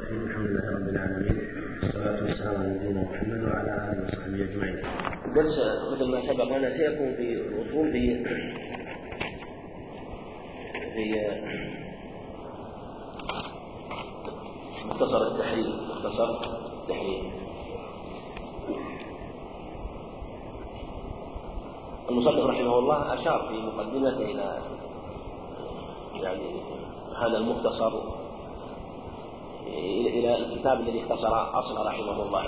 الرحيم. الحمد لله رب العالمين. والصلاة والسلام على نبينا محمد وعلى آله وصحبه أجمعين. الدرس مثل ما سبق. لنا سيكون في الأصول في في مختصر التحرير مختصر التحرير المصنف رحمه الله أشار في مقدمته إلى يعني هذا المختصر إلى الكتاب الذي اختصر أصل رحمه الله.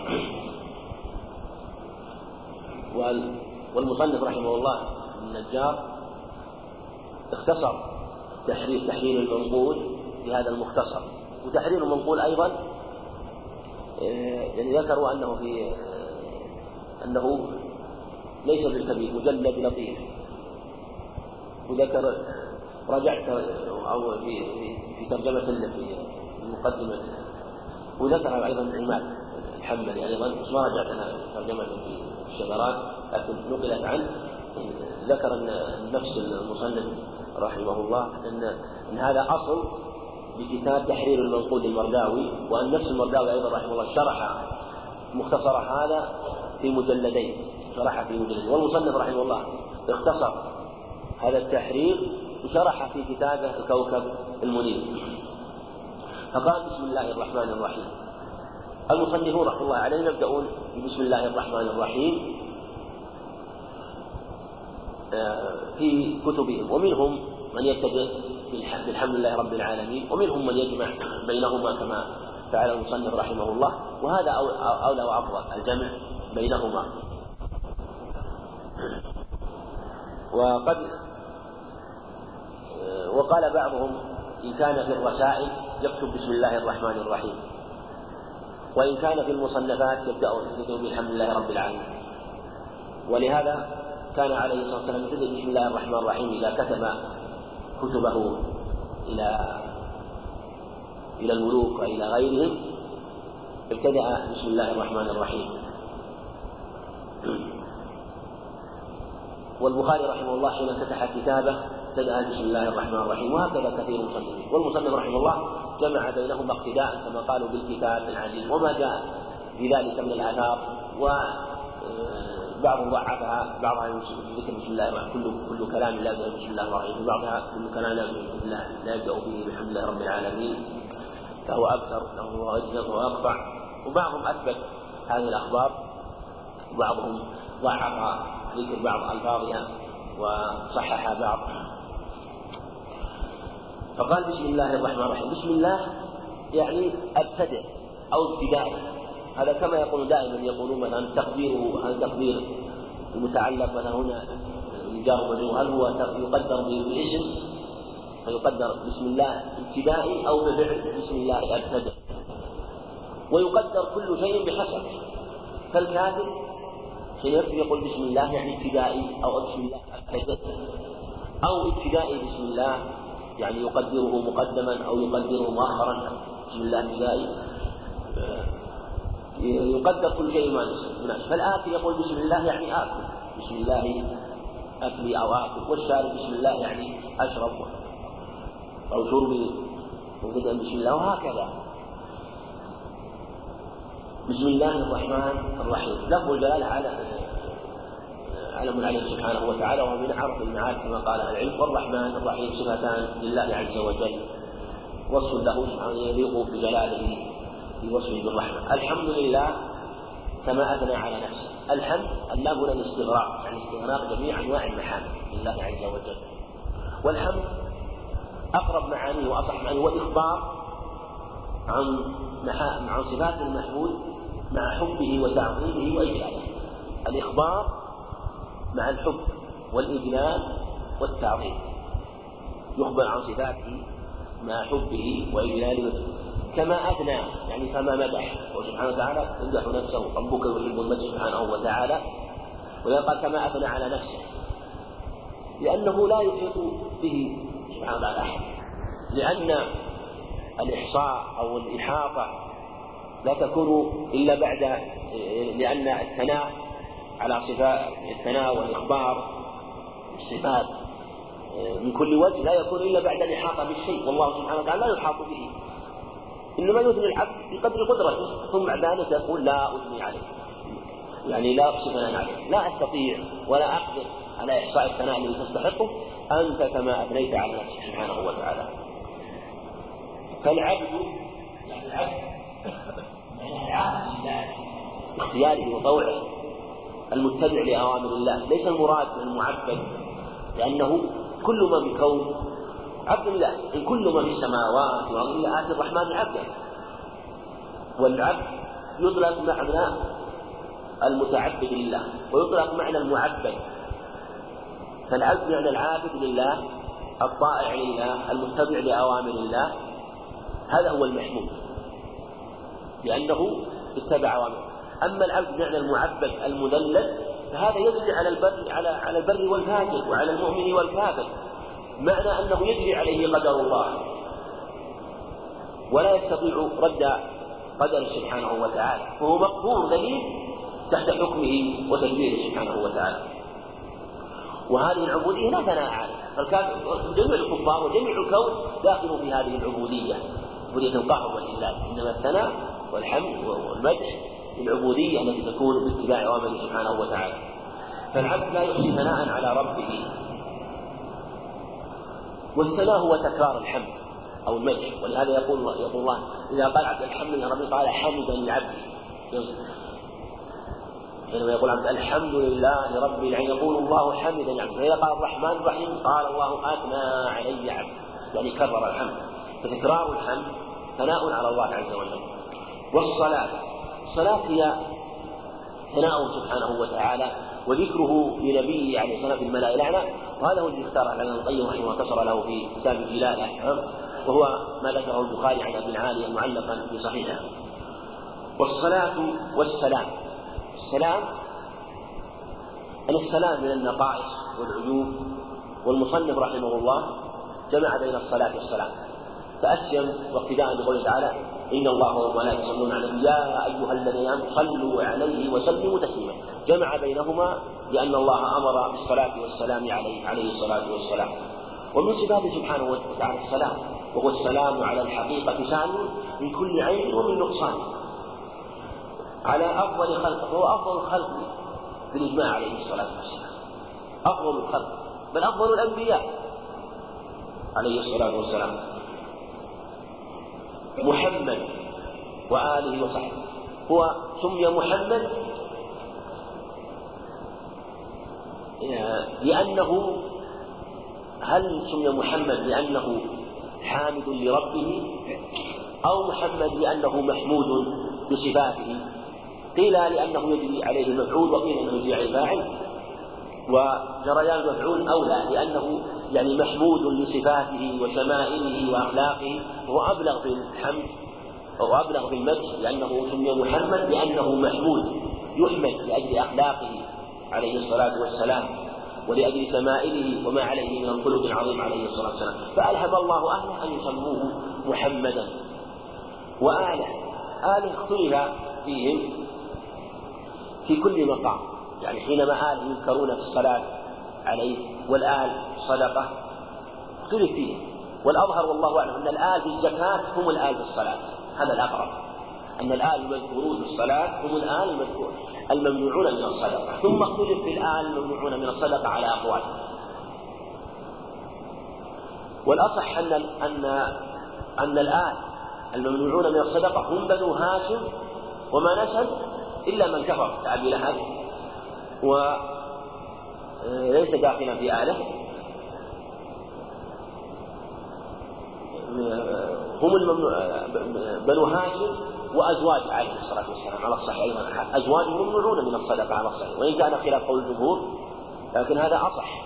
والمصنف رحمه الله النجار اختصر تحرير تحرير المنقول بهذا المختصر. وتحرير المنقول أيضا يعني ذكروا أنه في أنه ليس بالكبير مجلد لطيف وذكر رجعت أو في في ترجمة في المقدمة. وذكر أيضا عماد الحنبلي أيضا بس ما رجعت أنا ترجمة في الشذرات لكن نقلت عنه. ذكر أن نفس المصنف رحمه الله أن أن هذا أصل بكتاب تحرير المنقول للمرداوي وأن نفس المرداوي أيضا رحمه الله شرح مختصر هذا في مجلدين شرح في مجلدين. والمصنف رحمه الله اختصر هذا التحرير وشرح في كتابه الكوكب المنير. فقال بسم الله الرحمن الرحيم. المصنفون رحمه الله عليهم يبدأون بسم الله الرحمن الرحيم. آه، في كتبهم. ومنهم من يبتدئ بالحمد لله رب العالمين. ومنهم من يجمع بينهما كما فعل المصنف رحمه الله. وهذا أولى وأفضل الجمع بينهما. وقد آه، وقال بعضهم إن كان في الرسائل يكتب بسم الله الرحمن الرحيم. وإن كان في المصنفات يبدأ يبدأ بالحمد لله رب العالمين. ولهذا كان عليه الصلاة والسلام يبدأ بسم الله الرحمن الرحيم إذا كتب كتبه إلى إلى الملوك وإلى غيرهم ابتدأ بسم الله الرحمن الرحيم. والبخاري رحمه الله حين فتح كتابه ابتدأ بسم الله الرحمن الرحيم وهكذا كثير من المصنفين. والمصنف رحمه الله جمع بينهما اقتداء كما قالوا بالكتاب العزيز وما جاء في ذلك من الآثار و بعضهم ضعفها بعضها ذكر بسم الله كل كل كلام لا يبدأ بسم الله الرحمن الرحيم بعضها كل كلام لا لا يبدأ به بحمد الله رب العالمين. فهو أبتر فهو اجلد وارفع وبعضهم أثبت هذه الأخبار. وبعضهم ضعف ذكر بعض ألفاظها وصحح بعض فقال بسم الله الرحمن الرحيم. بسم الله يعني أبتدئ أو ابتداء. هذا كما يقول دائما يقولون مثلا تقديره هل تقدير المتعلق مثلا هنا الجار هل هو يقدر باسم فيقدر بسم الله ابتدائي أو بفعل بسم الله ابتدأ ويقدر كل شيء بحسب. فالكاتب حين يقول بسم الله يعني ابتدائي أو بسم الله ابتدأ أو ابتدائي بسم الله يعني يقدره مقدما أو يقدره مؤخرا بسم الله ابتدائي يقدر كل شيء ما يناسب فالآكل يقول بسم الله يعني آكل. بسم الله أكلي أو آكل. والشارب بسم الله يعني أشرب أو شربي مبتدأ بسم الله وهكذا. بسم الله الرحمن الرحيم. لفظ الجلالة على علم عليه سبحانه وتعالى وهو من أعرف المعاد كما قال العلم والرحمن الرحيم صفتان لله عز وجل وصف له سبحانه يليق بجلاله في وصفه بالرحمة. الحمد لله كما أثنى على نفسه. الحمد اللام هنا الاستغراق يعني استغراق جميع أنواع المحامد لله عز وجل. والحمد أقرب معانيه وأصح معانيه والإخبار عن عن صفات المحمود مع حبه وتعظيمه وإجلاله. الإخبار مع الحب والإجلال والتعظيم. يخبر عن صفاته مع حبه وإجلاله. كما أثنى يعني كما مدح. وسبحانه وتعالى يمدح نفسه ربك يحب المدح سبحانه وتعالى. ويقال كما أثنى على نفسه. لأنه لا يحيط به سبحانه وتعالى أحد. لأن الإحصاء أو الإحاطة لا تكون إلا بعد لأن الثناء على صفات الثناء والإخبار الصفات من كل وجه لا يكون إلا بعد الإحاطة بالشيء والله سبحانه وتعالى لا يحاط به. إنما يثني العبد بقدر قدرته ثم بعد ذلك يقول لا أثني عليه. يعني لا أحصي ثناء عليه. لا أستطيع ولا أقدر على إحصاء الثناء الذي تستحقه. أنت كما أثنيت على نفسك سبحانه وتعالى. فالعبد يعني العبد يعني العبد لله باختياره وطوعه المتبع لأوامر الله. ليس المراد المعبد لأنه كل ما بالكون عبد الله إن كل ما في السماوات والأرض آتي الرحمن عبدا والعبد يطلق معنى المتعبد لله. ويطلق معنى المعبد. فالعبد معنى العابد لله الطائع لله المتبع لأوامر الله هذا هو المحمود لأنه اتبع أوامره. أما العبد معنى المعبد المذلل فهذا يجري على البر على على البر والفاجر وعلى المؤمن والكافر. معنى أنه يجري عليه قدر الله. ولا يستطيع رد قدره سبحانه وتعالى. وهو مقهور ذليل تحت حكمه وتدبيره سبحانه وتعالى. وهذه العبودية لا ثناء عليها. جميع الكفار وجميع الكون داخل في هذه العبودية. عبودية القهر والإذلال إنما الثناء والحمد والمدح للعبودية التي تكون باتباع أوامره سبحانه وتعالى. فالعبد لا يحصي ثناء على ربه والثناء هو تكرار الحمد أو المدح ولهذا يقول يقول الله إذا قال عبد الحمد يا ربي قال حمدا عبدي حينما يقول عبد الحمد لله رب العالمين يقول الله حمدا عبده فإذا قال الرحمن الرحيم قال الله أثنى علي عبدي. يعني كرر الحمد. فتكرار الحمد ثناء على الله عز وجل. والصلاة الصلاة هي ثناءه سبحانه وتعالى وذكره لنبيه عليه والسلام. في الملا الأعلى وهذا هو الذي اختاره ابن القيم رحمه الله انتصر له في كتاب الجلاله وهو ما ذكره البخاري عن ابي العاليه معلقا في صحيحه. والصلاة والسلام. السلام أن السلام من النقائص والعيوب. والمصنف رحمه الله جمع بين الصلاة والسلام. تأسيا واقتداء بقوله تعالى إن الله وملائكته يصلون على النبي يا أيها الذين آمنوا صلوا عليه وسلموا تسليما. جمع بينهما لأن الله أمر بالصلاة والسلام عليه عليه الصلاة والسلام. ومن صفاته سبحانه وتعالى السلام وهو السلام على الحقيقة سالم من كل عيب ومن نقصان. على أفضل خلق هو أفضل الخلق بالإجماع عليه الصلاة والسلام. أفضل الخلق. بل أفضل الأنبياء عليه الصلاة والسلام. محمد وآله وصحبه. هو سمي محمد لأنه هل سمي محمد لأنه حامد لربه أو محمد لأنه محمود بصفاته؟ قيل لأنه يجري عليه المفعول وقيل أنه يجري عليه الفاعل. وجريان المفعول أولى لأنه يعني محمود لصفاته وشمائله وأخلاقه وهو أبلغ في الحمد وهو أبلغ في المدح لأنه سمي محمد لأنه محمود يحمد لأجل أخلاقه عليه الصلاة والسلام ولأجل شمائله وما عليه من الخلق العظيم عليه الصلاة والسلام. فألهم الله أهله أن يسموه محمدا. وآله آله اختلف فيهم في كل مقام. يعني حينما آل يذكرون في الصلاة عليه والآل صدقة اختلف فيه والأظهر والله أعلم أن الآل في الزكاة هم الآل في الصلاة. هذا الأقرب. أن الآل المذكورون في الصلاة هم الآل المذكور الممنوعون من الصدقة. ثم اختلف في الآل الممنوعون من الصدقة على أقوال. والأصح أن أن أن الآل الممنوعون من الصدقة هم بنو هاشم وما نسب إلا من كفر. كأبي لهب وليس داخلا في آلة. هم الممنوع بنو هاشم وأزواج عليه الصلاة والسلام على الصحيح. أيضا أزواج ممنوعون من الصدقة على الصحيح. وإن كان خلاف قول الجمهور لكن هذا أصح.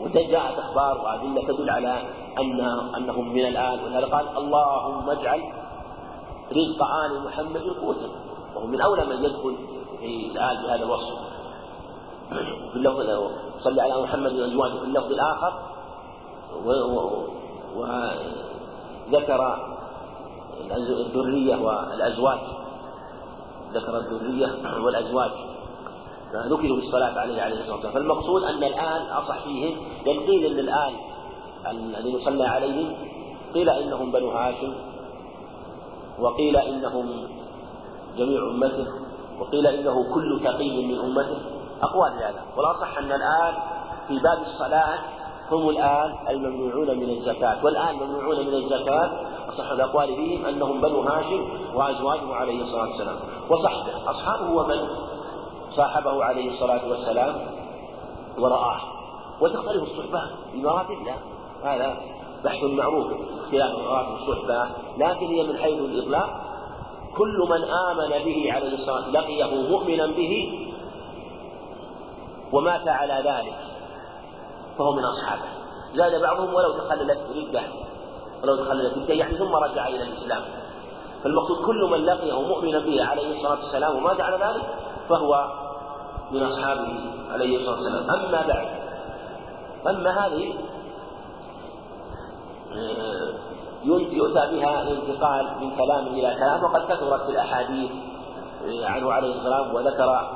وجاءت أخبار وأدلة تدل على أن أنهم من الآن ولهذا قال اللهم اجعل رزق آل محمد قوتا وهو من أولى من يدخل في الآل بهذا الوصف. في اللفظ صلى على محمد وأزواجه في اللفظ الآخر وذكر الذرية والأزواج. ذكر الذرية والأزواج. ذكروا بالصلاة عليه عليه الصلاة والسلام. فالمقصود أن الآن أصح فيهم لأن قيل أن الآن الذين صلى عليهم قيل إنهم بنو هاشم وقيل إنهم جميع أمته. وقيل إنه كل تقي من أمته أقوال هذا. والأصح أن الآن في باب الصلاة هم الآن الممنوعون من الزكاة. والآن ممنوعون من الزكاة أصح الأقوال فيهم أنهم بنو هاشم وأزواجه عليه الصلاة والسلام. وصحبه أصحابه ومن صاحبه عليه الصلاة والسلام ورآه. وتختلف الصحبة بمراتب؟ لا. هذا بحث معروف. اختلاف مراتب الصحبة لكن هي من حيث الإطلاق كل من آمن به عليه الصلاة لقيه مؤمنا به ومات على ذلك فهو من أصحابه. زاد بعضهم ولو تخللت ردة ولو تخللت ردة يعني ثم رجع إلى الإسلام. فالمقصود كل من لقيه مؤمنا به عليه الصلاة والسلام ومات على ذلك فهو من أصحابه عليه الصلاة والسلام. أما بعد أما هذه آه، يؤتى بها الانتقال من كلام إلى كلام وقد كثرت في الأحاديث آه، عنه عليه السلام وذكر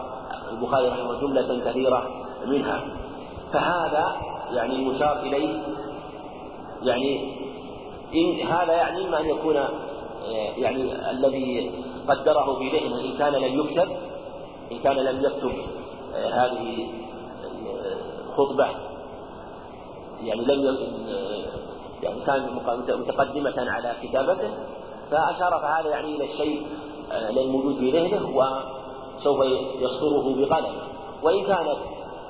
البخاري رحمه جملة كثيرة منها. فهذا يعني المشار إليه يعني إن هذا يعني إما أن يكون آه، يعني الذي قدره في ذهنه إن كان لم يكتب إن كان لم يكتب آه، هذه الخطبة يعني لم يعني كان متقدمة على كتابته فأشار فهذا يعني إلى الشيء الموجود في ذهنه وسوف يصدره بقلم. وإن كانت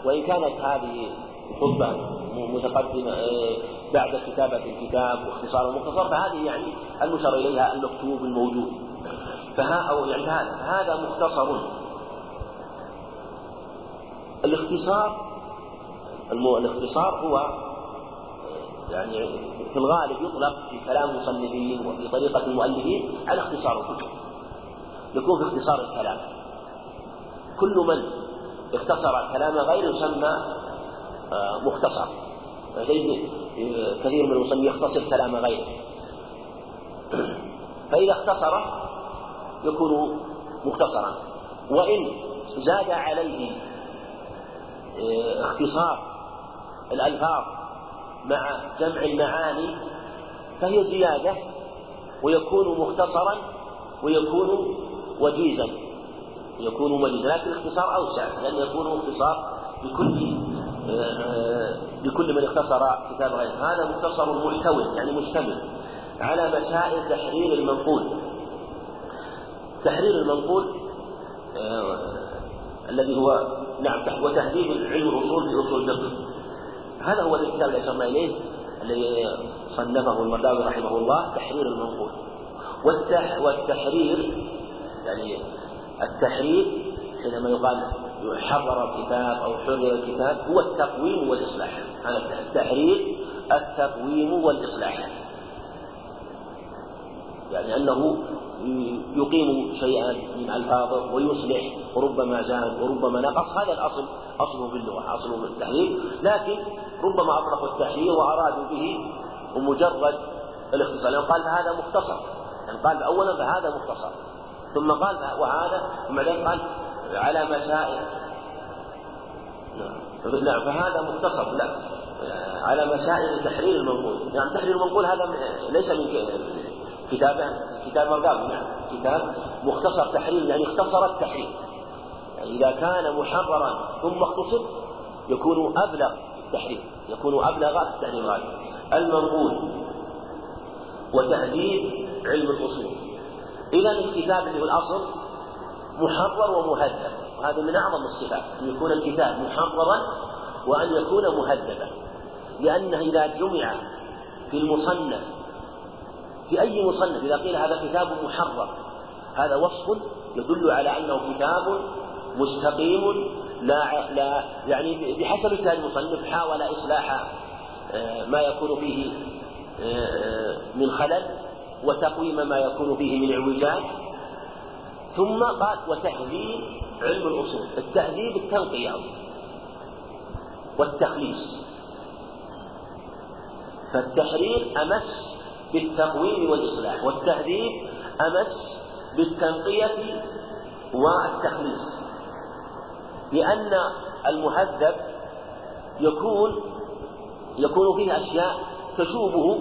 وإن كانت هذه الخطبة متقدمة بعد كتابة الكتاب واختصار المختصر فهذه يعني المشار إليها المكتوب الموجود. فها أو يعني هذا فهذا مختصر. الاختصار الاختصار هو يعني في الغالب يطلق في كلام المصنفين وفي طريقة المؤلفين على اختصار الكتب. يكون في اختصار الكلام. كل من اختصر كلام غيره يسمى آه، مختصر. كثير من المصنفين يختصر كلام غيره. فإذا اختصر يكون مختصرا. وإن زاد عليه آه، اختصار الألفاظ مع جمع المعاني فهي زيادة ويكون مختصرا ويكون وجيزا. يكون وجيزا لكن الاختصار أوسع لأن يكون اختصار لكل لكل من اختصر كتاب غيره. هذا مختصر محتوي يعني مشتمل على مسائل تحرير المنقول. تحرير المنقول آه، الذي هو نعم وتهذيب علم الأصول في اصول الفقه. هذا هو الكتاب الذي أشرنا إليه الذي صنفه المرداوي رحمه الله تحرير المنقول. والتح والتحرير يعني التحرير حينما يقال حرر الكتاب أو حرر الكتاب هو التقويم والإصلاح. هذا التحرير التقويم والإصلاح. يعني أنه يقيم شيئا من ألفاظه ويصلح وربما زاد وربما نقص. هذا الأصل أصله في اللغة أصله في التحرير لكن ربما أطلقوا التحرير وأرادوا به ومجرد الاختصار. لأنه قال فهذا مختصر. يعني قال أولا فهذا مختصر. ثم قال وهذا ثم بعدين قال على مسائل. نعم. نعم فهذا مختصر. لا. على مسائل تحرير المنقول. يعني تحرير المنقول هذا ليس من كتابه. كتاب مرقاوي نعم كتاب مختصر تحرير يعني اختصر التحرير يعني إذا كان محررا ثم اختصر يكون أبلغ في التحرير يكون أبلغ في التحرير غالبا المنقول وتهذيب علم الأصول. إذا الكتاب اللي هو الأصل محرر ومهذب. وهذا من أعظم الصفات أن يكون الكتاب محررا وأن يكون مهذبا. لأنه إذا جمع في المصنف في أي مصنف إذا قيل هذا كتاب محرر هذا وصف يدل على أنه كتاب مستقيم لا لا يعني بحسب اجتهاد المصنف حاول إصلاح آه، ما يكون فيه آه، من خلل وتقويم ما يكون فيه من اعوجاج. ثم قال وتهذيب علم الأصول التهذيب التنقية والتخليص. فالتحرير أمس بالتقويم والإصلاح والتهذيب أمس بالتنقية والتخليص. لأن المهذب يكون يكون فيه أشياء تشوبه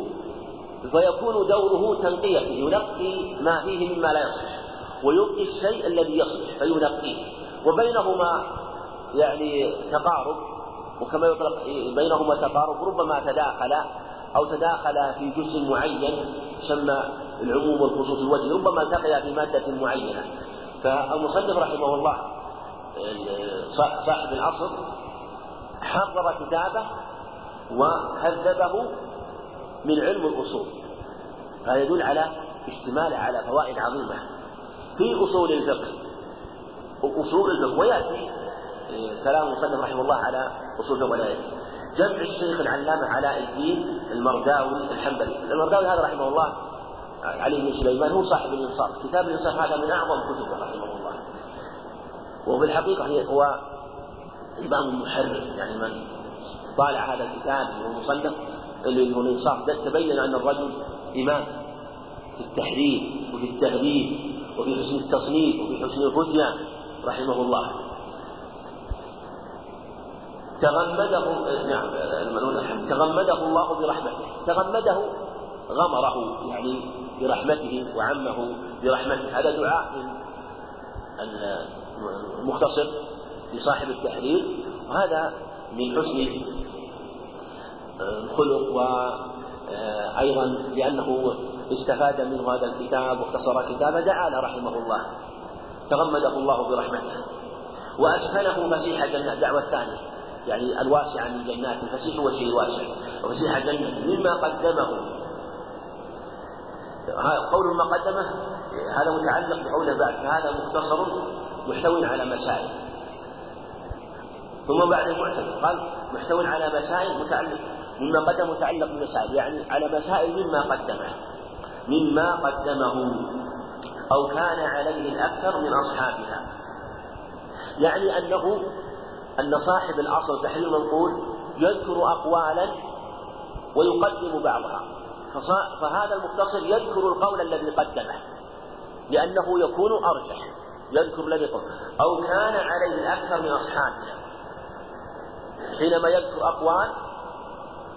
فيكون دوره تنقية ينقي ما فيه مما لا يصلح ويبقي الشيء الذي يصلح فينقيه. وبينهما يعني تقارب وكما يطلق بينهما تقارب ربما تداخل أو تداخل في جزء معين يسمى العموم والخصوص الوجه ربما التقيا في مادة معينة. فالمصنف رحمه الله صاحب العصر حرر كتابه وهذبه من علم الأصول. هذا يدل على اشتماله على فوائد عظيمة. في أصول الفقه أصول الفقه ويأتي كلام المصنف رحمه الله على أصول الفقه ولا جمع الشيخ العلامة علاء الدين المرداوي الحنبلي. المرداوي هذا رحمه الله علي بن سليمان هو صاحب الإنصاف. كتاب الإنصاف هذا من أعظم كتبه رحمه الله. وفي الحقيقة هو إمام محرر يعني من طالع هذا الكتاب المصنف اللي هو الإنصاف. تبين أن الرجل إمام في التحرير وفي التهذيب وفي حسن التصنيف وفي حسن الفتيا رحمه الله. تغمده نعم تغمده الله برحمته تغمده غمره يعني برحمته وعمه برحمته. هذا دعاء المختصر لصاحب التحرير وهذا من حسن الخلق وأيضا لأنه استفاد منه هذا الكتاب واختصر كتابه دعا رحمه الله تغمده الله برحمته وأسكنه فسيح الجنة دعوة ثانية يعني الواسع من الجنات. الفسيح هو الشيء الواسع. وفسيح الجنة. مما قدمه. قول ما قدمه هذا متعلق بقوله بعد فهذا مختصر محتوي على مسائل. ثم بعد المعتمد قال محتوي على مسائل متعلق مما قدم متعلق بمسائل. يعني على مسائل مما قدمه. مما قدمه. أو كان عليه الأكثر من أصحابها. يعني أنه أن صاحب الأصل تحرير المنقول يذكر أقوالا ويقدم بعضها. فهذا المختصر يذكر القول الذي قدمه لأنه يكون أرجح. يذكر الذي قل أو كان عليه الأكثر من أصحابنا حينما يذكر أقوال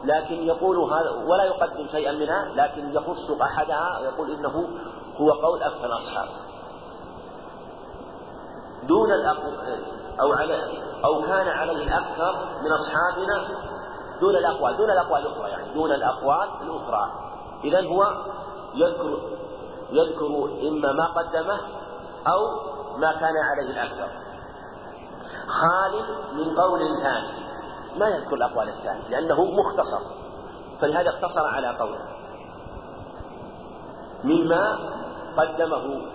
لكن يقول هذا ولا يقدم شيئا منها لكن يخص أحدها ويقول إنه هو قول أكثر الأصحاب دون أو على أو كان عليه الأكثر من أصحابنا دون الأقوال دون الأقوال الأخرى يعني دون الأقوال الأخرى. إذا هو يذكر يذكر إما ما قدمه أو ما كان عليه الأكثر. خال من قول ثاني. ما يذكر الأقوال الثانية لأنه مختصر. فلهذا اقتصر على قوله. مما قدمه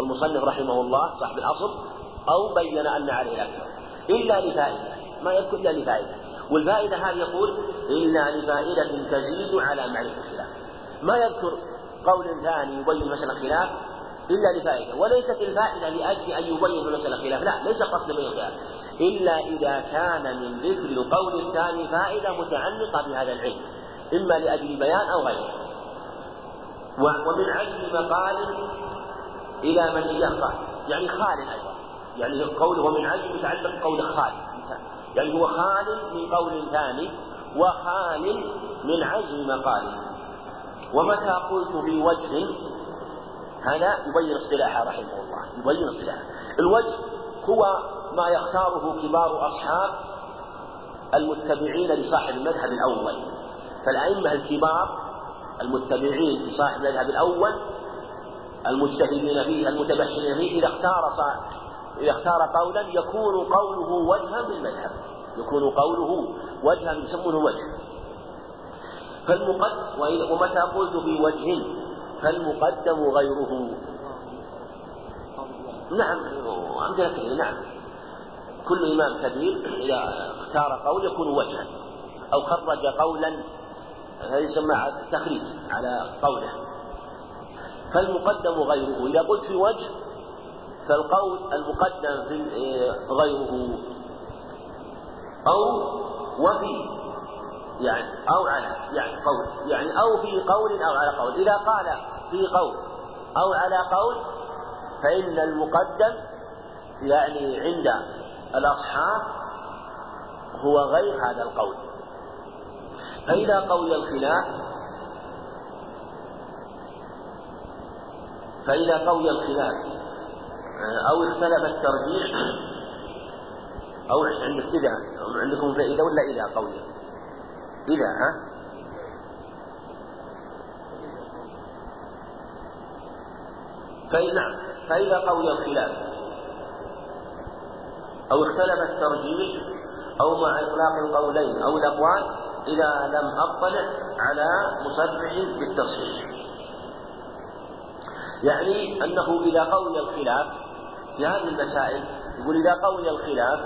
المصنف رحمه الله صاحب الأصل أو بين أن عليه الأكثر إلا لفائدة. ما يذكر إلا لفائدة. والفائدة هذه يقول إلا لفائدة تزيد على معرفة الخلاف. ما يذكر قول ثاني يبين مسألة خلاف؟ إلا لفائدة. وليست الفائدة لأجل أن يبين مسألة خلاف. لا ليس قصد بين الخلاف. إلا إذا كان من ذكر القول الثاني فائدة متعلقة بهذا العلم. إما لأجل بيان أو غيره. ومن عزم مقال إلى من إياه يعني خال أيضا. يعني قوله ومن عزم متعلق بقول خال. يعني هو خال من قول ثاني وخال من عزم مقال ومتى قلت في وجه هذا يبين اصطلاحه رحمه الله يبين اصطلاحه. الوجه هو ما يختاره كبار أصحاب المتبعين لصاحب المذهب الأول. فالأئمة الكبار المتبعين لصاحب المذهب الأول المجتهدين فيه المتبحرين فيه إذا اختار إذا اختار قولا يكون قوله وجها بالمذهب. يكون قوله وجها يسمونه وجه. فالمقدم ومتى قلت في وجه فالمقدم غيره. نعم. أمثلة نعم. كل إمام كبير إذا اختار قول يكون وجها. أو خرج قولا هذا يسمى تخريج على قوله. فالمقدم غيره. إذا قلت في وجه فالقول المقدم في غيره. أو وفي يعني أو على يعني قول يعني أو في قول أو على قول. إذا قال في قول أو على قول فإن المقدم يعني عند الأصحاب هو غير هذا القول. فإذا قوي الخلاف فإذا قوي الخلاف أو اختلف الترجيح أو عندك إذا عندكم فإذا ولا إذا قوية؟ إذا ها؟ فإن نعم فإذا قوي الخلاف أو اختلف الترجيح أو مع إطلاق القولين أو الأقوال إذا لم أطلع على مصرح بالتصحيح. يعني أنه إذا قوي الخلاف في هذه المسائل يقول إذا قوي الخلاف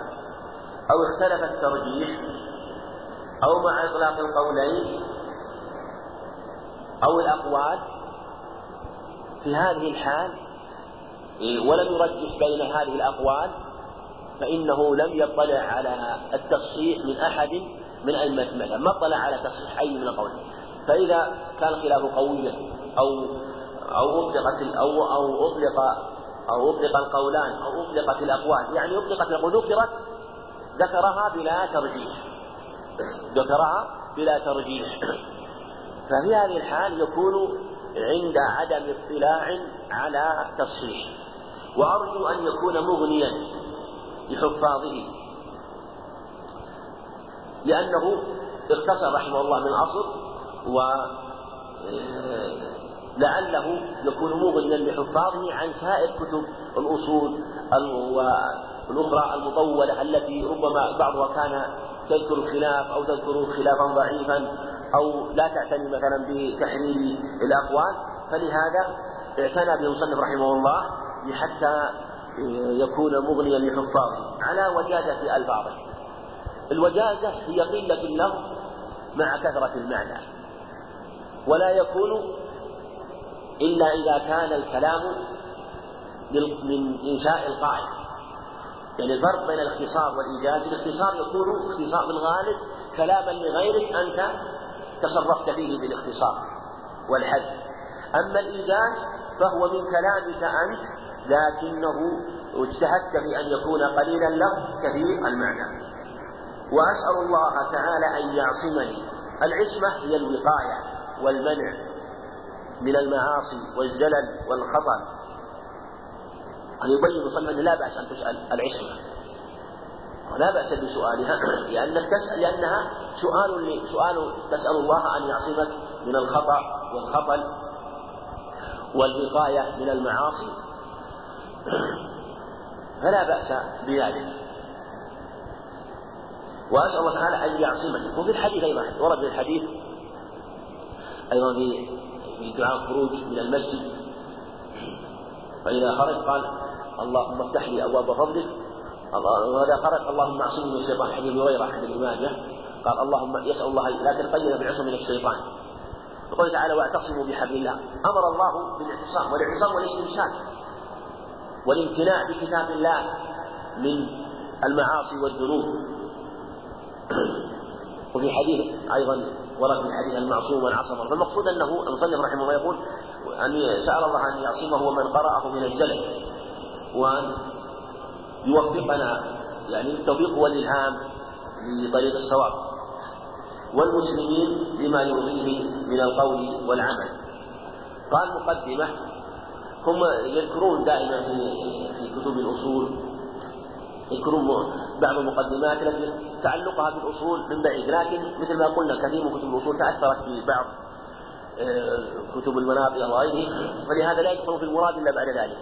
أو اختلف الترجيح أو مع إطلاق القولين أو الأقوال في هذه الحال ولم يرجح بين هذه الأقوال فإنه لم يطلع على التصحيح من أحد من أئمة المذهب ما اطلع على تصحيح أي من القولين. فإذا كان الخلاف قويا أو أو أطلقت أو أو أطلق أو أطلق القولان أو أطلقت الأقوال يعني أطلقت الأقوال. ذكرت ذكرها بلا ترجيح. ذكرها بلا ترجيح. ففي هذه الحال يكون عند عدم اطلاع على تصحيح وأرجو أن يكون مغنيا لحفاظه. لأنه اختصر رحمه الله من أصل و لعله يكون مغنيا لحفاظه عن سائر كتب الأصول والأخرى المطولة التي ربما بعضها كان تذكر الخلاف أو تذكر خلافا ضعيفا أو لا تعتني مثلا بتحرير الأقوال. فلهذا اعتنى به المصنف رحمه الله حتى يكون مغنيا لحفاظه على وجازة ألفاظه الوجازة هي قلة اللفظ مع كثرة المعنى. ولا يكون إلا إذا كان الكلام من إنشاء القائل يعني الفرق بين الاختصار والإيجاز الاختصار يكون اختصار بالغالب كلاما لغيرك أنت تصرفت فيه بالاختصار والحذف أما الإيجاز فهو من كلامك أنت لكنه اجتهدت في أن يكون قليل اللفظ كثير المعنى. وأسأل الله تعالى أن يعصمني. العصمة هي الوقاية والمنع. من المعاصي والزلل والخطأ. أن يبين صلى لا بأس أن تسأل العصمة. ولا بأس بسؤالها لأنك تسأل لأنها سؤال سؤال تسأل الله أن يعصمك من الخطأ والخطل والوقاية من المعاصي. فلا بأس بذلك. وأسأل الله تعالى أن يعصمني. وفي الحديث أيضا ورد في الحديث أيضا في في دعاء الخروج من المسجد. فإذا خرج قال اللهم افتح لي أبواب فضلك. وإذا خرج اللهم اعصمني من الشيطان. حديث هريرة عند ابن ماجه. قال اللهم يسأل الله لا تقيد بعصم من الشيطان. يقول تعالى واعتصموا بحبل الله. أمر الله بالإعتصام والإعتصام والاستمساك والامتناع بكتاب الله من المعاصي والذنوب. وفي حديث أيضا ورد في حديث المعصوم والعصمة فالمقصود أنه المصنف رحمه الله يقول أن سأل الله أن يعصمه ومن قرأه من الزلل وأن يوفقنا يعني التوفيق والإلهام لطريق الصواب. والمسلمين لما يرضيه من القول والعمل. قال مقدمة هم يذكرون دائما في كتب الأصول يذكرون بعض المقدمات التي تعلقها بالأصول من بعيد لكن مثل ما قلنا كثير من كتب الأصول تأثرت ببعض آه، كتب المناطق وغيره فلهذا لا يدخل في المراد إلا بعد ذلك.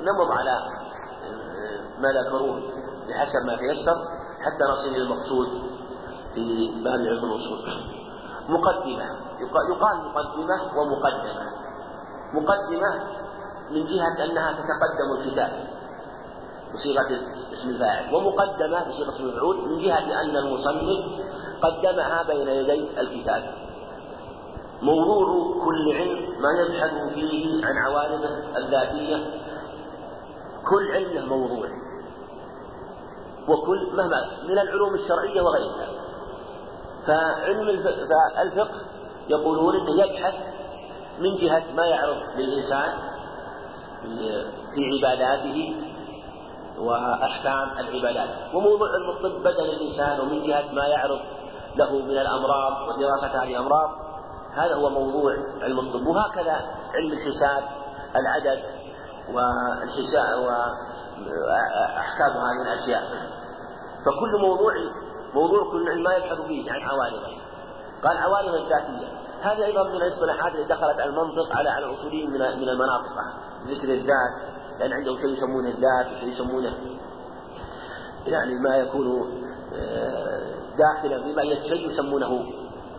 نمض على آه، ما ذكروه بحسب ما تيسر حتى نصل إلى المقصود في باب علم الأصول مقدمة. يقال مقدمة ومقدمة. مقدمة من جهة أنها تتقدم الكتاب. بصيغة اسم الفاعل ومقدمة بصيغة اسم المفعول من جهة أن المصنف قدمها بين يدي الكتاب. موضوع كل علم ما يبحث فيه عن عوارضه الذاتية. كل علم له موضوع. وكل مهما من العلوم الشرعية وغيرها. فعلم الفقه يقولون إنه يبحث من جهة ما يعرض للإنسان في عباداته وأحكام العبادات. وموضوع علم الطب بدن الإنسان ومن جهة ما يعرض له من الأمراض ودراسة هذه الأمراض هذا هو موضوع علم الطب وهكذا علم الحساب العدد والحساب وأحكام هذه الأشياء. فكل موضوع موضوع كل علم ما يبحث فيه عن عوارضه قال عوارض الذاتية. هذه أيضا من الاصطلاحات التي دخلت على المنطق على على الأصوليين من من المناطق. ذكر الذات لأن عندهم شيء يسمونه الذات وشيء يسمونه يعني ما يكون آه، داخلا في ماهية شيء يسمونه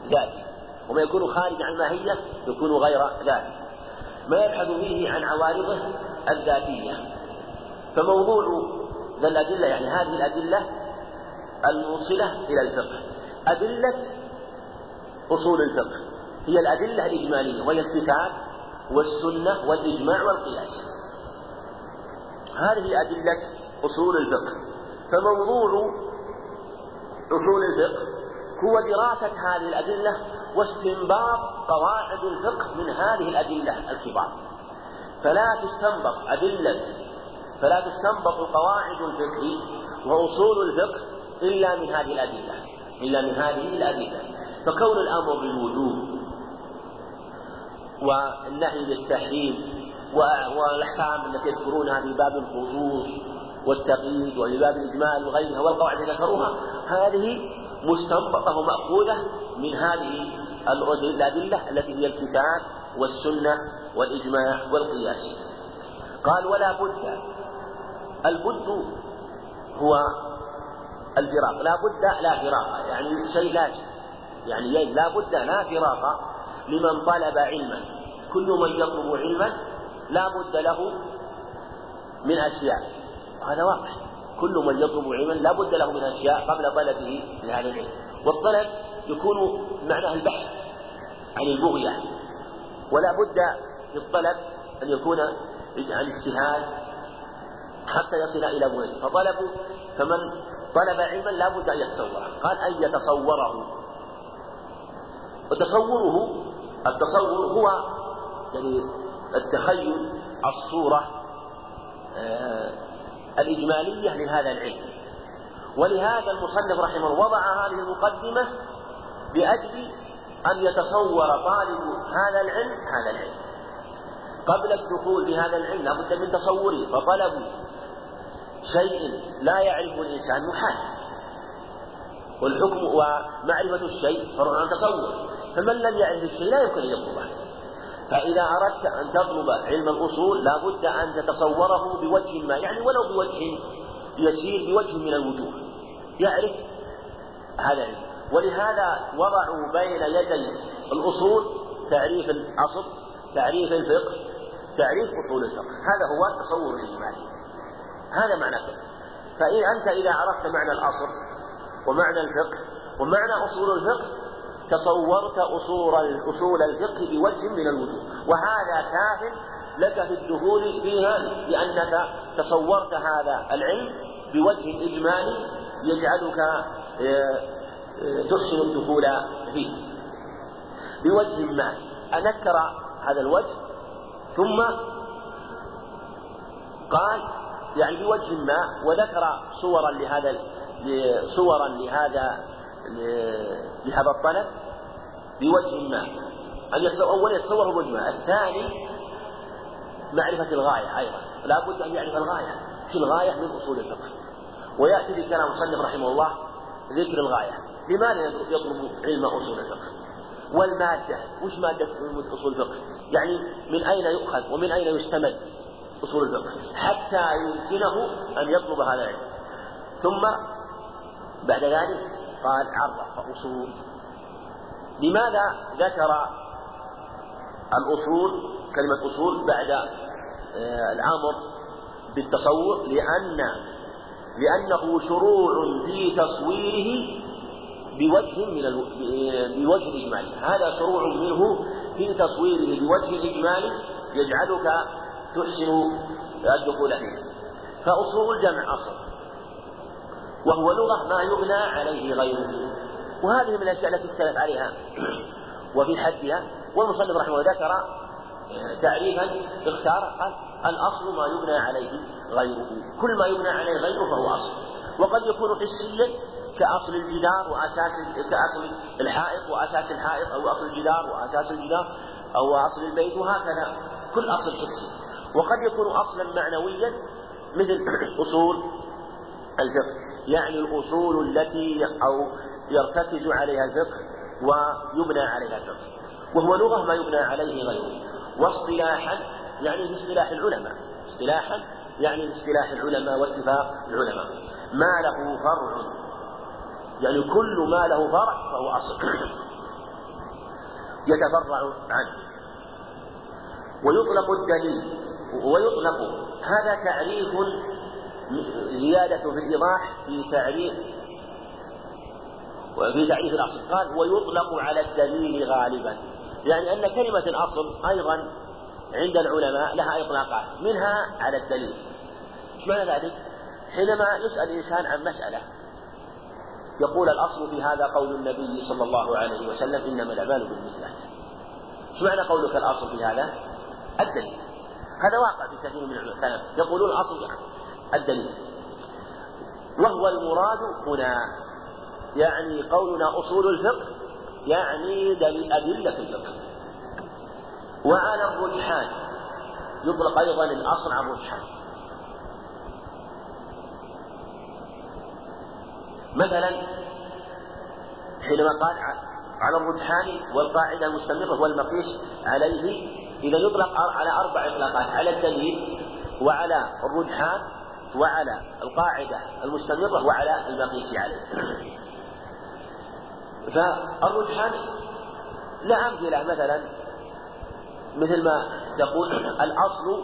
ذاتي وما يكون خارج عن الماهية يكون غير ذاتي ما يبحث فيه عن عوارضه الذاتية. فموضوع ذا الأدلة يعني هذه الأدلة الموصلة إلى الفقه. أدلة أصول الفقه. هي الأدلة الإجمالية وهي الكتاب والسنة والإجماع والقياس. هذه أدلة أصول الفقه. فموضوع أصول الفقه هو دراسة هذه الأدلة واستنباط قواعد الفقه من هذه الأدلة الكبار. فلا تستنبط أدلة فلا تستنبط قواعد الفقه وأصول الفقه إلا من هذه الأدلة إلا من هذه الأدلة. فكون الأمر بالوجوب والنهي بالتحريم والأحكام التي يذكرونها في باب الخصوص والتقييد وفي باب الإجمال وغيرها والقواعد التي ذكروها هذه مستنبطة ومأخوذة من هذه الأدلة التي هي الكتاب والسنة والإجماع والقياس. قال ولا بد البد هو الفراق. لا بد لا فراق. يعني شيء لازم. يعني لا بد لا فراق لمن طلب علما. كل من يطلب علما لا بد له من أشياء. وهذا واضح كل من يطلب علما لا بد له من أشياء قبل طلبه لهذا العلم. والطلب يكون معناه البحث عن البغية. ولا بد في الطلب أن يكون عن اجتهاد حتى يصل إلى بغية. فطلب فمن طلب علما لا بد أن يتصوره. قال أن يتصوره. وتصوره التصور هو يعني التخيل الصورة آه، الإجمالية لهذا العلم. ولهذا المصنف رحمه الله وضع هذه المقدمة لأجل أن يتصور طالب هذا العلم هذا العلم. قبل الدخول في هذا العلم لابد من تصوره فطلب شيء لا يعرفه الإنسان محال. والحكم ومعرفة الشيء فرع عن تصور فمن لم يعرف الشيء لا يمكن أن يطلبه فإذا أردت أن تطلب علم الأصول لا بد أن تتصوره بوجه ما يعني ولو بوجه يسير بوجه من الوجوه. يعرف هذا العلم. ولهذا وضعوا بين يدي الأصول تعريف الأصل تعريف الفقه تعريف أصول الفقه. هذا هو التصور الإجمالي. هذا معنى الفقه. فإن أنت إذا عرفت معنى الأصل ومعنى الفقه ومعنى أصول الفقه تصورت أصول أصول الفقه بوجه من الوجوه. وهذا كاف لك في الدخول فيها لأنك تصورت هذا العلم بوجه إجمالي يجعلك آه، آه، تحسن الدخول فيه. بوجه ما. أنكر هذا الوجه ثم قال يعني بوجه ما وذكر صورا لهذا صورا لهذا لهذا الطلب. بوجه ما. أن يتصور أولا يتصوره بوجه ما. الثاني معرفة الغاية أيضا. لا بد أن يعرف الغاية في الغاية من أصول الفقه. ويأتي في كلام المصنف رحمه الله ذكر الغاية. لماذا يطلب علم أصول الفقه؟ والمادة وش مادة أصول الفقه؟ يعني من أين يؤخذ ومن أين يستمد أصول الفقه؟ حتى يمكنه أن يطلب هذا العلم. ثم بعد ذلك قال عرف أصول لماذا ذكر الأصول كلمة أصول بعد آه، الأمر بالتصور لأن لأنه شروع في تصويره بوجه من ألو... بوجه إجمالي هذا شروع منه في تصويره بوجه إجمالي يجعلك تحسن الدخول فيه. فأصول جمع أصل وهو لغة ما يبنى عليه غيره. وهذه من الأشياء التي اختلف عليها وفي حدها والمصنف رحمه الله ذكر آه، تعريفا اختار قال الأصل ما يبنى عليه غيره. كل ما يبنى عليه غيره فهو أصل. وقد يكون حسيا كأصل الجدار وأساس كأصل الحائط وأساس الحائط أو أصل الجدار وأساس الجدار أو أصل البيت وهكذا. كل أصل حسي وقد يكون أصلا معنويا مثل أصول الفقه. يعني الأصول التي أو يرتكز عليها الفقه ويبنى عليها الفقه. وهو لغة ما يبنى عليه غيره. واصطلاحا يعني في اصطلاح العلماء. اصطلاحا يعني في اصطلاح العلماء واتفاق العلماء. ما له فرع. يعني كل ما له فرع فهو أصل. يتفرع عنه. ويطلق الدليل. ويطلق. هذا تعريف زيادة في الإيضاح في تعريف وفي تعريف الأصل قال ويطلق على الدليل غالبا. يعني أن كلمة الأصل أيضا عند العلماء لها إطلاقات منها على الدليل. إيش معنى ذلك؟ حينما يسأل الإنسان عن مسألة يقول الأصل في هذا قول النبي صلى الله عليه وسلم إنما الأعمال بالنيات إيش معنى قولك الأصل في هذا؟ الدليل. هذا واقع في كثير من الكلام. يقولون الأصل الدليل. وهو المراد هنا يعني قولنا أصول الفقه يعني أدلة الفقه. وعلى الرجحان يطلق أيضا الأصل على الرجحان. مثلا حينما قال على الرجحان والقاعدة المستمرة والمقيس عليه إذا يطلق على أربع إطلاقات على الدليل وعلى الرجحان وعلى القاعدة المستمرة وعلى المقيس عليه. فالرجحان لا أمثلة مثلا مثل ما تقول الأصل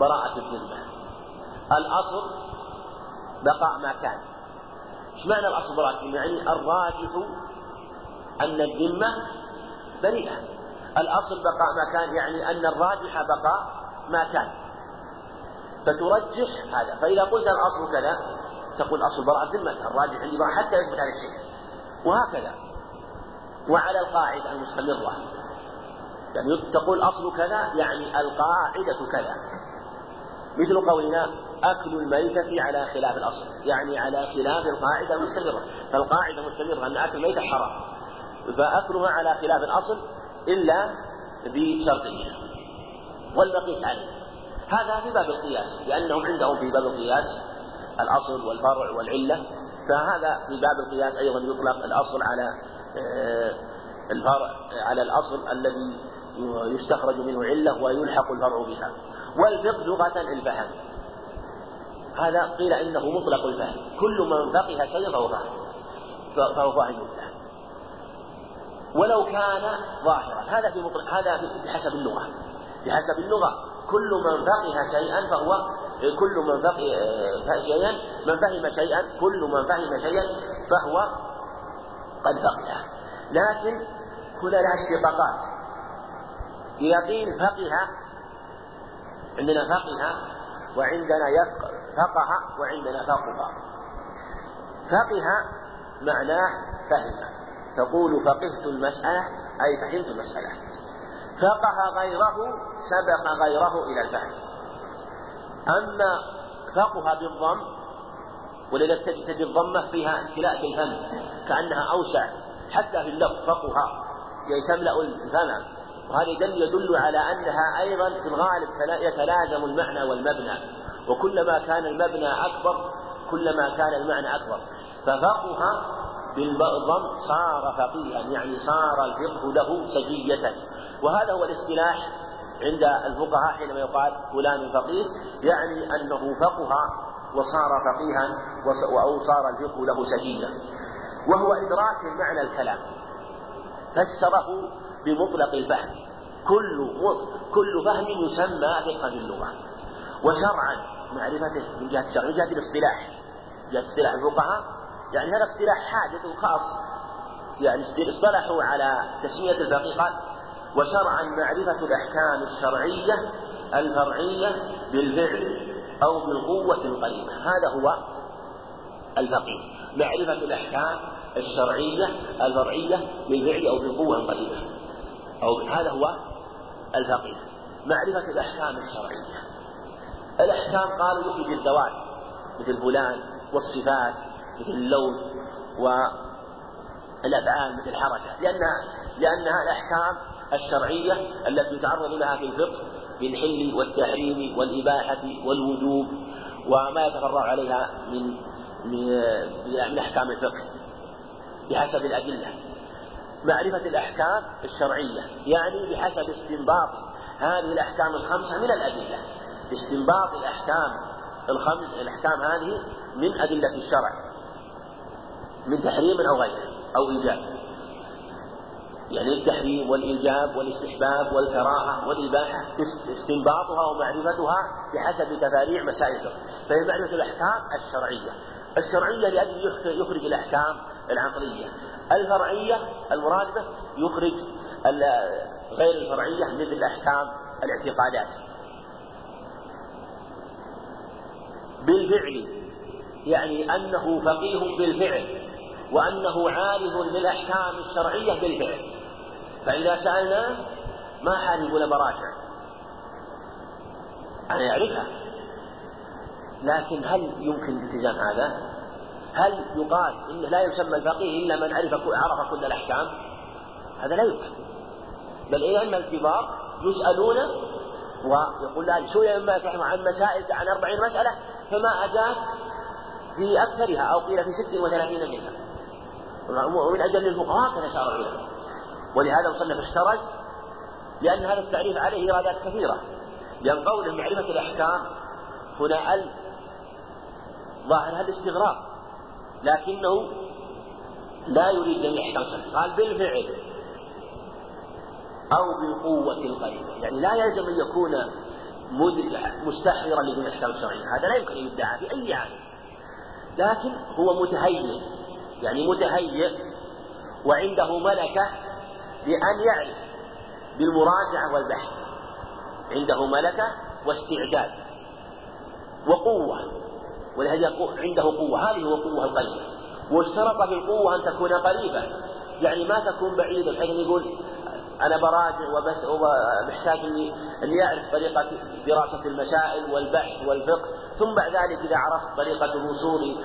براءة الذمة. الأصل بقاء ما كان. إيش معنى الأصل براءة الذمة؟ يعني الراجح أن الذمة بريئة. الأصل بقاء ما كان يعني أن الراجح بقاء ما كان. فترجح هذا. فإذا قلت الأصل كذا تقول أصل براءة الذمة. الراجح عندي حتى يثبت هذا الشيء. وهكذا. وعلى القاعدة المستمرة. يعني تقول أصل كذا يعني القاعدة كذا. مثل قولنا أكل الميتة على خلاف الأصل. يعني على خلاف القاعدة المستمرة. فالقاعدة المستمرة أن أكل الميتة حرام. فأكلها على خلاف الأصل إلا بشرطية والمقيس عليه. هذا في باب القياس. لأنهم عندهم في باب القياس الأصل والفرع والعلة. فهذا في باب القياس أيضا يطلق الأصل على آه، الفرع على الأصل الذي يستخرج منه علة ويلحق الفرع بها. والفقه لغة الفهم. هذا قيل إنه مطلق الفهم. كل من فقه شيئا فهو فاهم فهو فاهم له ولو كان ظاهرا. هذا في هذا بحسب اللغة. بحسب اللغة. كل من فقه شيئا فهو كل من فقه شيئا من فهم شيئا كل من فهم شيئا فهو قد فقه لكن هنا لها اشتقاقات. إذا قيل فقه عندنا فقه وعندنا يفقه فقه وعندنا فقه. فقه معناه فهم. تقول فقهت المسألة أي فهمت المسألة. فقه غيره سبق غيره إلى الفهم أما فقه بالضم ولذلك تجد الضمة فيها امتلاء بالفم كأنها أوسع حتى في اللفظ فقه يعني تملأ الفم. وهذا يدل يدل على أنها أيضا في الغالب يتلازم المعنى والمبنى. وكلما كان المبنى أكبر كلما كان المعنى أكبر. ففقه بالضم صار فقيها يعني صار الفقه له سجية. وهذا هو الاصطلاح عند الفقهاء حينما يقال فلان فقيه يعني أنه فقه وصار فقيها أو صار الفقه له سجية وهو إدراك معنى الكلام. فسره بمطلق الفهم. كل كل فهم يسمى فقها في اللغة وشرعا معرفته من جهة الشرع. من جهة الاصطلاح. جهة اصطلاح الفقهاء. يعني هذا اصطلاح حادث وخاص يعني اصطلحوا على تسمية الفقيه. قال وشرعا معرفة الأحكام الشرعية الفرعية بالفعل أو بالقوة القريبة هذا هو الفقيه. معرفة الأحكام الشرعية الفرعية بالفعل أو بالقوة القريبة أو هذا هو الفقيه. معرفة الأحكام الشرعية. الأحكام قالوا يفيد الذوات مثل فلان والصفات مثل اللون والأفعال مثل الحركة لأنها لأنها الأحكام الشرعية التي يتعرض لها في الفقه بالحل والتحريم والإباحة والوجوب وما يتفرع عليها من من أحكام الفقه بحسب الأدلة. معرفة الأحكام الشرعية يعني بحسب استنباط هذه الأحكام الخمسة من الأدلة. استنباط الأحكام الخمس الأحكام هذه من أدلة الشرع من تحريم أو غيره أو إيجاب. يعني التحريم والإيجاب والاستحباب والكراهة والإباحة استنباطها ومعرفتها بحسب تفاريع مسائل فهي معرفة الأحكام الشرعية. الشرعية لأجل يخرج الأحكام العقلية. الفرعية المرادفة يخرج غير الفرعية مثل أحكام الاعتقادات. بالفعل يعني أنه فقيه بالفعل وأنه عارف للأحكام الشرعية بالفعل. فإذا سألنا ما حال يقول براجع أنا يعرفها لكن هل يمكن التزام هذا؟ هل يقال إنه لا يسمى الفقيه إلا من عرف عرف كل الأحكام؟ هذا لا يمكن. بل إن الكبار يسألون ويقول لا سئل مما عن مسائل عن أربعين مسألة فما أجاب في أكثرها أو قيل في ست وثلاثين منها. ومن أجل الفقهاء كان شرع العلماء. ولهذا مصنف اشترج لأن هذا التعريف عليه إرادات كثيرة. لأن قوله معرفة الأحكام هنا أل ظاهرها الاستغراق لكنه لا يريد جميع أحكام قال بالفعل أو بالقوة القريبة يعني لا يلزم أن يكون مستحضرا لجميع الأحكام الشرعية. هذا لا يمكن أن يدعى في أي عالم. لكن هو متهيئ يعني متهيئ وعنده ملكة بأن يعرف بالمراجعة والبحث. عنده ملكة واستعداد وقوة ولهذا عنده قوة. هذه هو قوة القلب واشترط في القوة أن تكون قريبة. يعني ما تكون بعيدة بحيث يقول أنا براجع وبس ومحتاج أني أعرف طريقة دراسة المسائل والبحث والفقه. ثم بعد ذلك إذا عرفت طريقة الوصول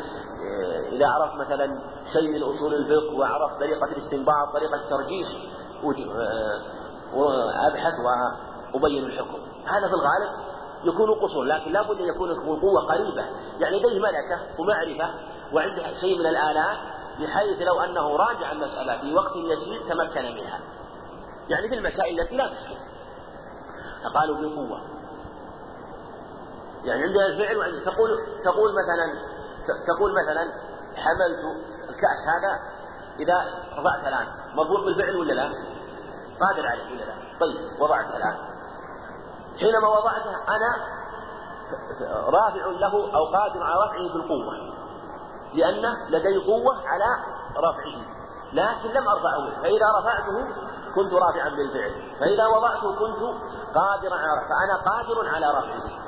إذا عرفت مثلا شيء من أصول الفقه وعرفت طريقة الاستنباط طريقة الترجيح وأبحث وأبين الحكم. هذا في الغالب يكون قصور لكن لابد أن يكون القوة قريبة. يعني لديه ملكة ومعرفة وعنده شيء من الآلات بحيث لو أنه راجع المسألة في وقت يسير تمكن منها. يعني في المسائل التي لا تشكل فقالوا بالقوة يعني عندها الفعل وعندها تقول تقول مثلا تقول مثلا حملت الكأس هذا إذا رفعت الآن مرفوع بالفعل ولا لا؟ قادر عليه ولا لا؟ طيب وضعته الآن. حينما وضعته أنا رافع له أو قادر على رفعه بالقوة لأن لدي قوة على رفعه لكن لم أرفعه فإذا رفعته كنت رافعا بالفعل فإذا وضعته كنت قادرا على رفعه فأنا قادر على رفعه.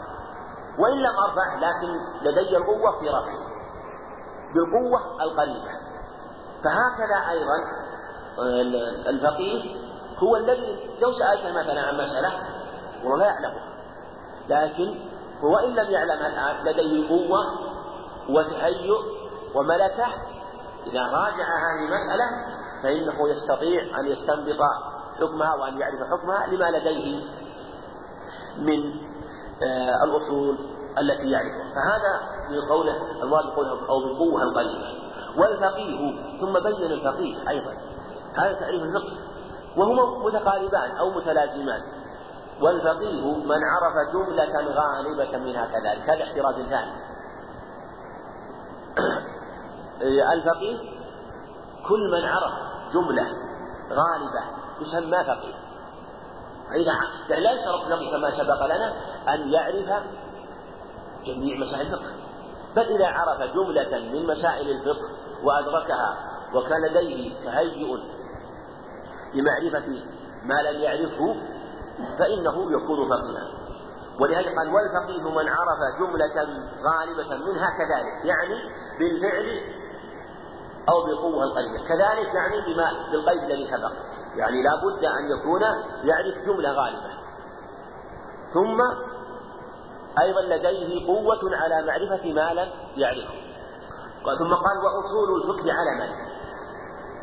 وإن لم أرفع لكن لدي القوة في رفعه بالقوة القريبة. فهكذا أيضا الفقيه هو الذي لو سألته مثلا عن مسألة والله لا يعلمها. لكن هو إن لم يعلمها الآن لديه قوة وتهيؤ وملكة إذا راجع هذه المسألة فإنه يستطيع أن يستنبط حكمها وأن يعرف حكمها لما لديه من آه، الأصول التي يعرفها. فهذا من قوله الله يقول أو بالقوة القريبة والفقيه ثم بين الفقيه أيضا. هذا تعريف الفقه. وهما متقاربان أو متلازمان. والفقيه من عرف جملة غالبة منها كذلك. هذا احتراز ثاني. الفقيه كل من عرف جملة غالبة يسمى فقيه. فإذا يعني لا يشترط الفقيه كما سبق لنا أن يعرف جميع مسائل الفقه. بل إذا عرف جملة من مسائل الفقه وأدركها وكان لديه تهيؤ لمعرفة ما لم يعرفه فإنه يكون فقيها. ولهذا قال والفقيه من عرف جملة غالبة منها كذلك يعني بالفعل أو بالقوة القليلة كذلك يعني بما بالقيد الذي سبق. يعني لا بد أن يكون يعرف جملة غالبة. ثم أيضا لديه قوة على معرفة ما لم يعرفه. ثم قال وأصول الفقه علما.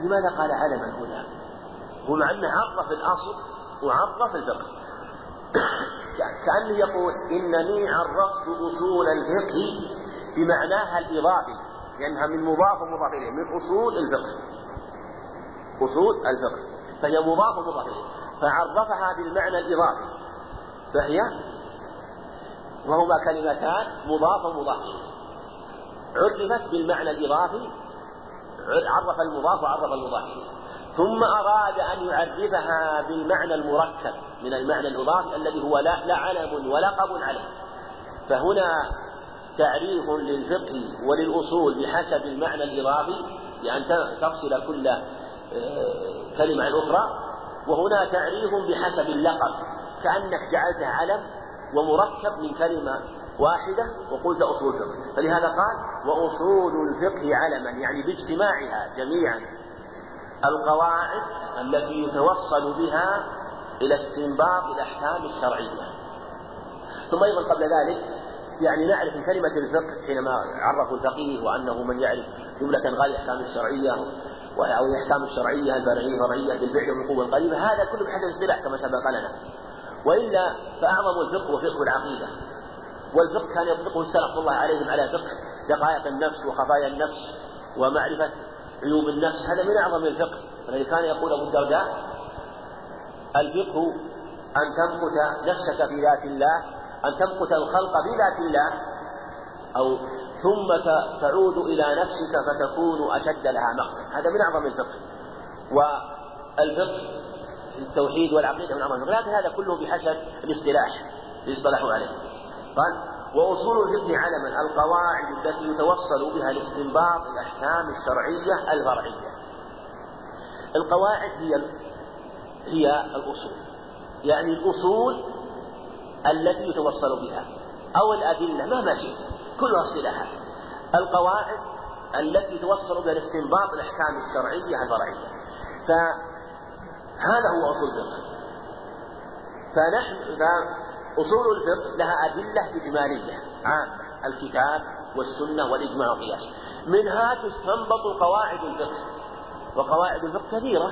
لماذا قال علما هنا؟ هو مع أنه عرف الأصل وعرف الفقه. كأنه يقول إنني عرفت أصول الفقه بمعناها الإضافي لأنها من مضاف ومضاف إليه من أصول الفقه. أصول الفقه. فهي مضاف ومضاف إليه. فعرفها بالمعنى الإضافي. فهي وهما كلمتان مضاف ومضاف إليه. عرفت بالمعنى الإضافي؟ عرف المضاف وعرف المضاف. ثم أراد أن يعرفها بالمعنى المركب من المعنى الإضافي الذي هو علم ولقب عليه. فهنا تعريف للفقه وللأصول بحسب المعنى الإضافي بأن تفصل كل آه، كلمة عن أخرى. وهنا تعريف بحسب اللقب كأنك جعلته علم ومركب من كلمة واحدة وقلت أصول الفقه. فلهذا قال وأصول الفقه علما يعني باجتماعها جميعا. القواعد التي يتوصل بها إلى استنباط الأحكام الشرعية. ثم أيضا قبل ذلك يعني نعرف كلمة الفقه حينما عرفوا الفقيه وأنه من يعرف جملة غير الأحكام الشرعية أو الأحكام الشرعية الفرعية الفرعية بالفعل والقوة القريبة هذا كله بحسب الاصطلاح كما سبق لنا. وإلا فأعظم الفقه هو فقه العقيدة. والفقه كان يطلقه السلف الله عليهم على فقه. دقائق النفس وخفايا النفس ومعرفة عيوب النفس هذا من أعظم الفقه. الذي كان يقول أبو الدرداء الفقه أن تمقت نفسك في ذات الله أن تمقت الخلق في ذات الله أو ثم تعود إلى نفسك فتكون أشد لها مقتا. هذا من أعظم الفقه. والفقه التوحيد والعقيدة من أعظم الفقه. لكن هذا كله بحسب الاصطلاح اللي اصطلحوا عليه. قال وأصول الفقه علما القواعد التي يتوصل بها لاستنباط الأحكام الشرعية الفرعية. القواعد هي هي الأصول. يعني الأصول التي يتوصل بها أو الأدلة مهما شئت كلها اصطلاحات القواعد التي يتوصل بها لاستنباط الأحكام الشرعية الفرعية. فهذا هو أصول الفقه. فنحن أصول الفقه لها أدلة إجمالية. عامة الكتاب والسنة والإجماع والقياس. منها تستنبط قواعد الفقه. وقواعد الفقه كثيرة.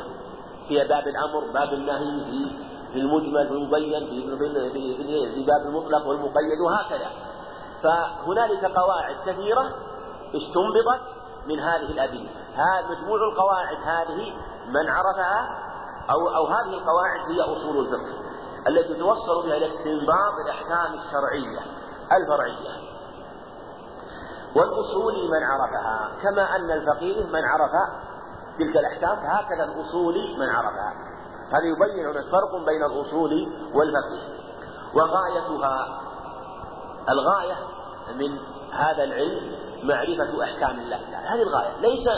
في باب الأمر باب النهي في في المجمل في المبين في باب المطلق والمقيد وهكذا. فهنالك قواعد كثيرة استنبطت من هذه الأدلة. هذا مجموع القواعد هذه من عرفها أو أو هذه القواعد هي أصول الفقه. التي توصل بها إلى استنباط الأحكام الشرعية الفرعية. والأصول من عرفها كما أن الفقيه من عرف تلك الأحكام فهكذا الأصول من عرفها. هذا يبين هناك فرق بين الأصول والفقيه وغايتها الغاية من هذا العلم معرفة أحكام الله تعالى. هذه الغاية. ليس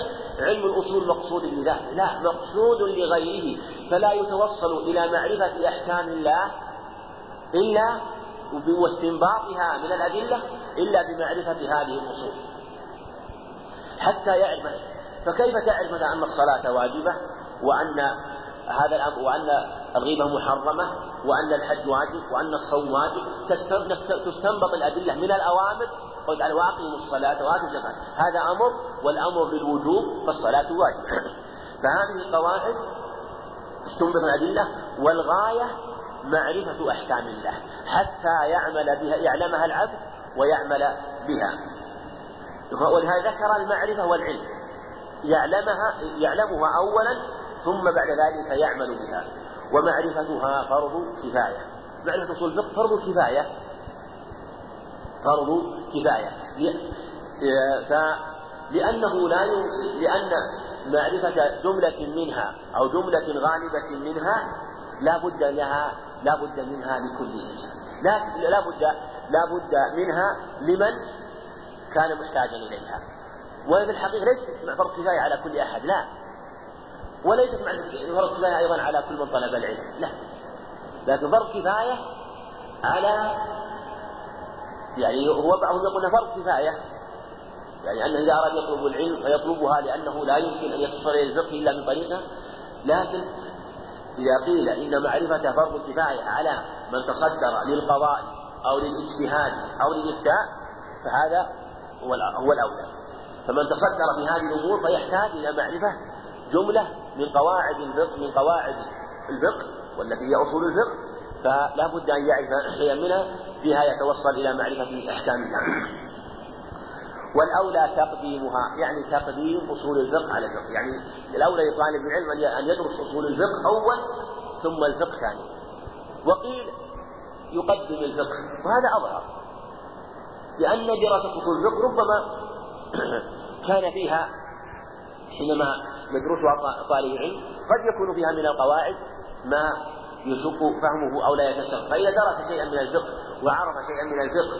علم الأصول مقصود لذاته لا مقصود لغيره. فلا يتوصل إلى معرفة أحكام الله إلا واستنباطها من الأدلة إلا بمعرفة هذه الأصول. حتى يعرف فكيف تعرف مثلا أن الصلاة واجبة؟ وأن هذا الأمر وأن الغيبة محرمة؟ وأن الحج واجب؟ وأن الصوم واجب؟ تستنبط الأدلة من الأوامر قل تعالى وأقيموا الصلاة وآتوا الزكاة. هذا أمر والأمر بالوجوب فالصلاة واجب. فهذه القواعد استنبط الأدلة والغاية معرفة أحكام الله. حتى يعمل بها يعلمها العبد ويعمل بها. ولهذا ذكر المعرفة والعلم. يعلمها يعلمها أولا ثم بعد ذلك يعمل بها. ومعرفتها فرض كفاية. معرفة أصول الفقه فرض كفاية. فرض كفاية. لأنه لا لأن معرفة جملة منها أو جملة غالبة منها لا بد لها لا بد منها لكل إنسان. لا لا بد لا بد منها لمن كان محتاجا إليها. وفي الحقيقة ليست فرض كفاية على كل أحد لا. وليست فرض كفاية أيضا على كل من طلب العلم لا. لكن فرض كفاية على يعني هو بعضهم يقول فرض كفاية. يعني أنه إذا أراد يطلب العلم فيطلبها لأنه لا يمكن أن يتصل إلى الفقه إلا من طريقة. لكن إذا قيل إن معرفة فرض كفاية على من تصدر للقضاء أو للاجتهاد أو للإفتاء فهذا هو الأولى. فمن تصدر في هذه الأمور فيحتاج إلى معرفة جملة من قواعد الفقه من قواعد الفقه والتي هي أصول الفقه. فلا بد أن يعرف شيئا منها بها يتوصل إلى معرفة أحكامها والأولى تقديمها يعني تقديم أصول الفقه على الفقه يعني الأولى لطالب العلم أن يدرس أصول الفقه أول ثم الفقه ثاني. وقيل يقدم الفقه وهذا أظهر. لأن دراسة أصول الفقه ربما كان فيها حينما يدرسها طالب العلم قد يكون فيها من القواعد ما يشق فهمه أو لا يتسر فإذا درس شيئا من الفقه وعرف شيئا من الفقه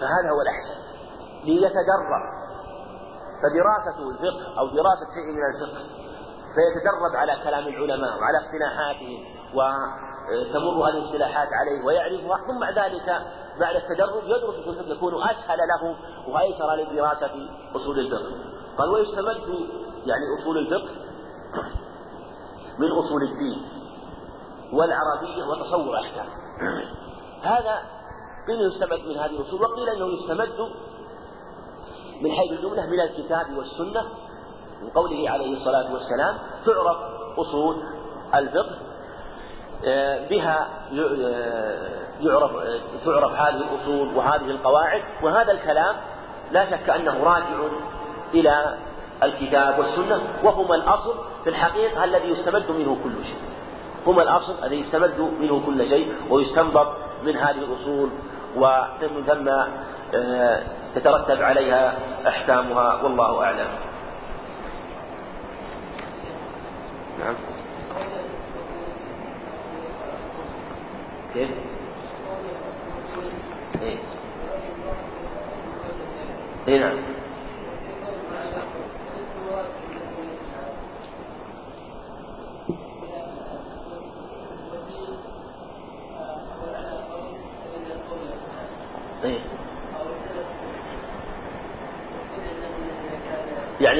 فهذا هو الأحسن. ليتدرب. فدراسة الفقه أو دراسة شيء من الفقه فيتدرب على كلام العلماء وعلى اصطلاحاتهم وتمر هذه الاصطلاحات عليه ويعرفها. ثم بعد ذلك بعد التدرب يدرس في الفقه يكون أسهل له وأيسر لدراسة أصول الفقه. قال ويستمد يعني أصول الفقه من أصول الدين. والعربية وتصور أحكام. هذا قيل يستمد من هذه الأصول وقيل أنه يستمد من حيث الجملة من الكتاب والسنة من قوله عليه الصلاة والسلام تعرف أصول الفقه آه، بها آه، يعرف آه، تعرف هذه الأصول وهذه القواعد وهذا الكلام لا شك أنه راجع إلى الكتاب والسنة وهما الأصل في الحقيقة الذي يستمد منه كل شيء. هما الأصل الذي يستمد منه كل شيء ويستنبط من هذه الأصول ومن ثم آه، تترتب عليها أحكامها والله أعلم نعم كيف؟ إيه؟ إيه نعم إيه؟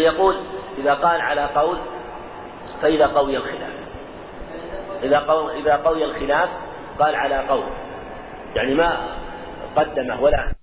يعني يقول إذا قال على قول فإذا قوي الخلاف. إذا قوي الخلاف قال على قول. يعني ما قدمه ولا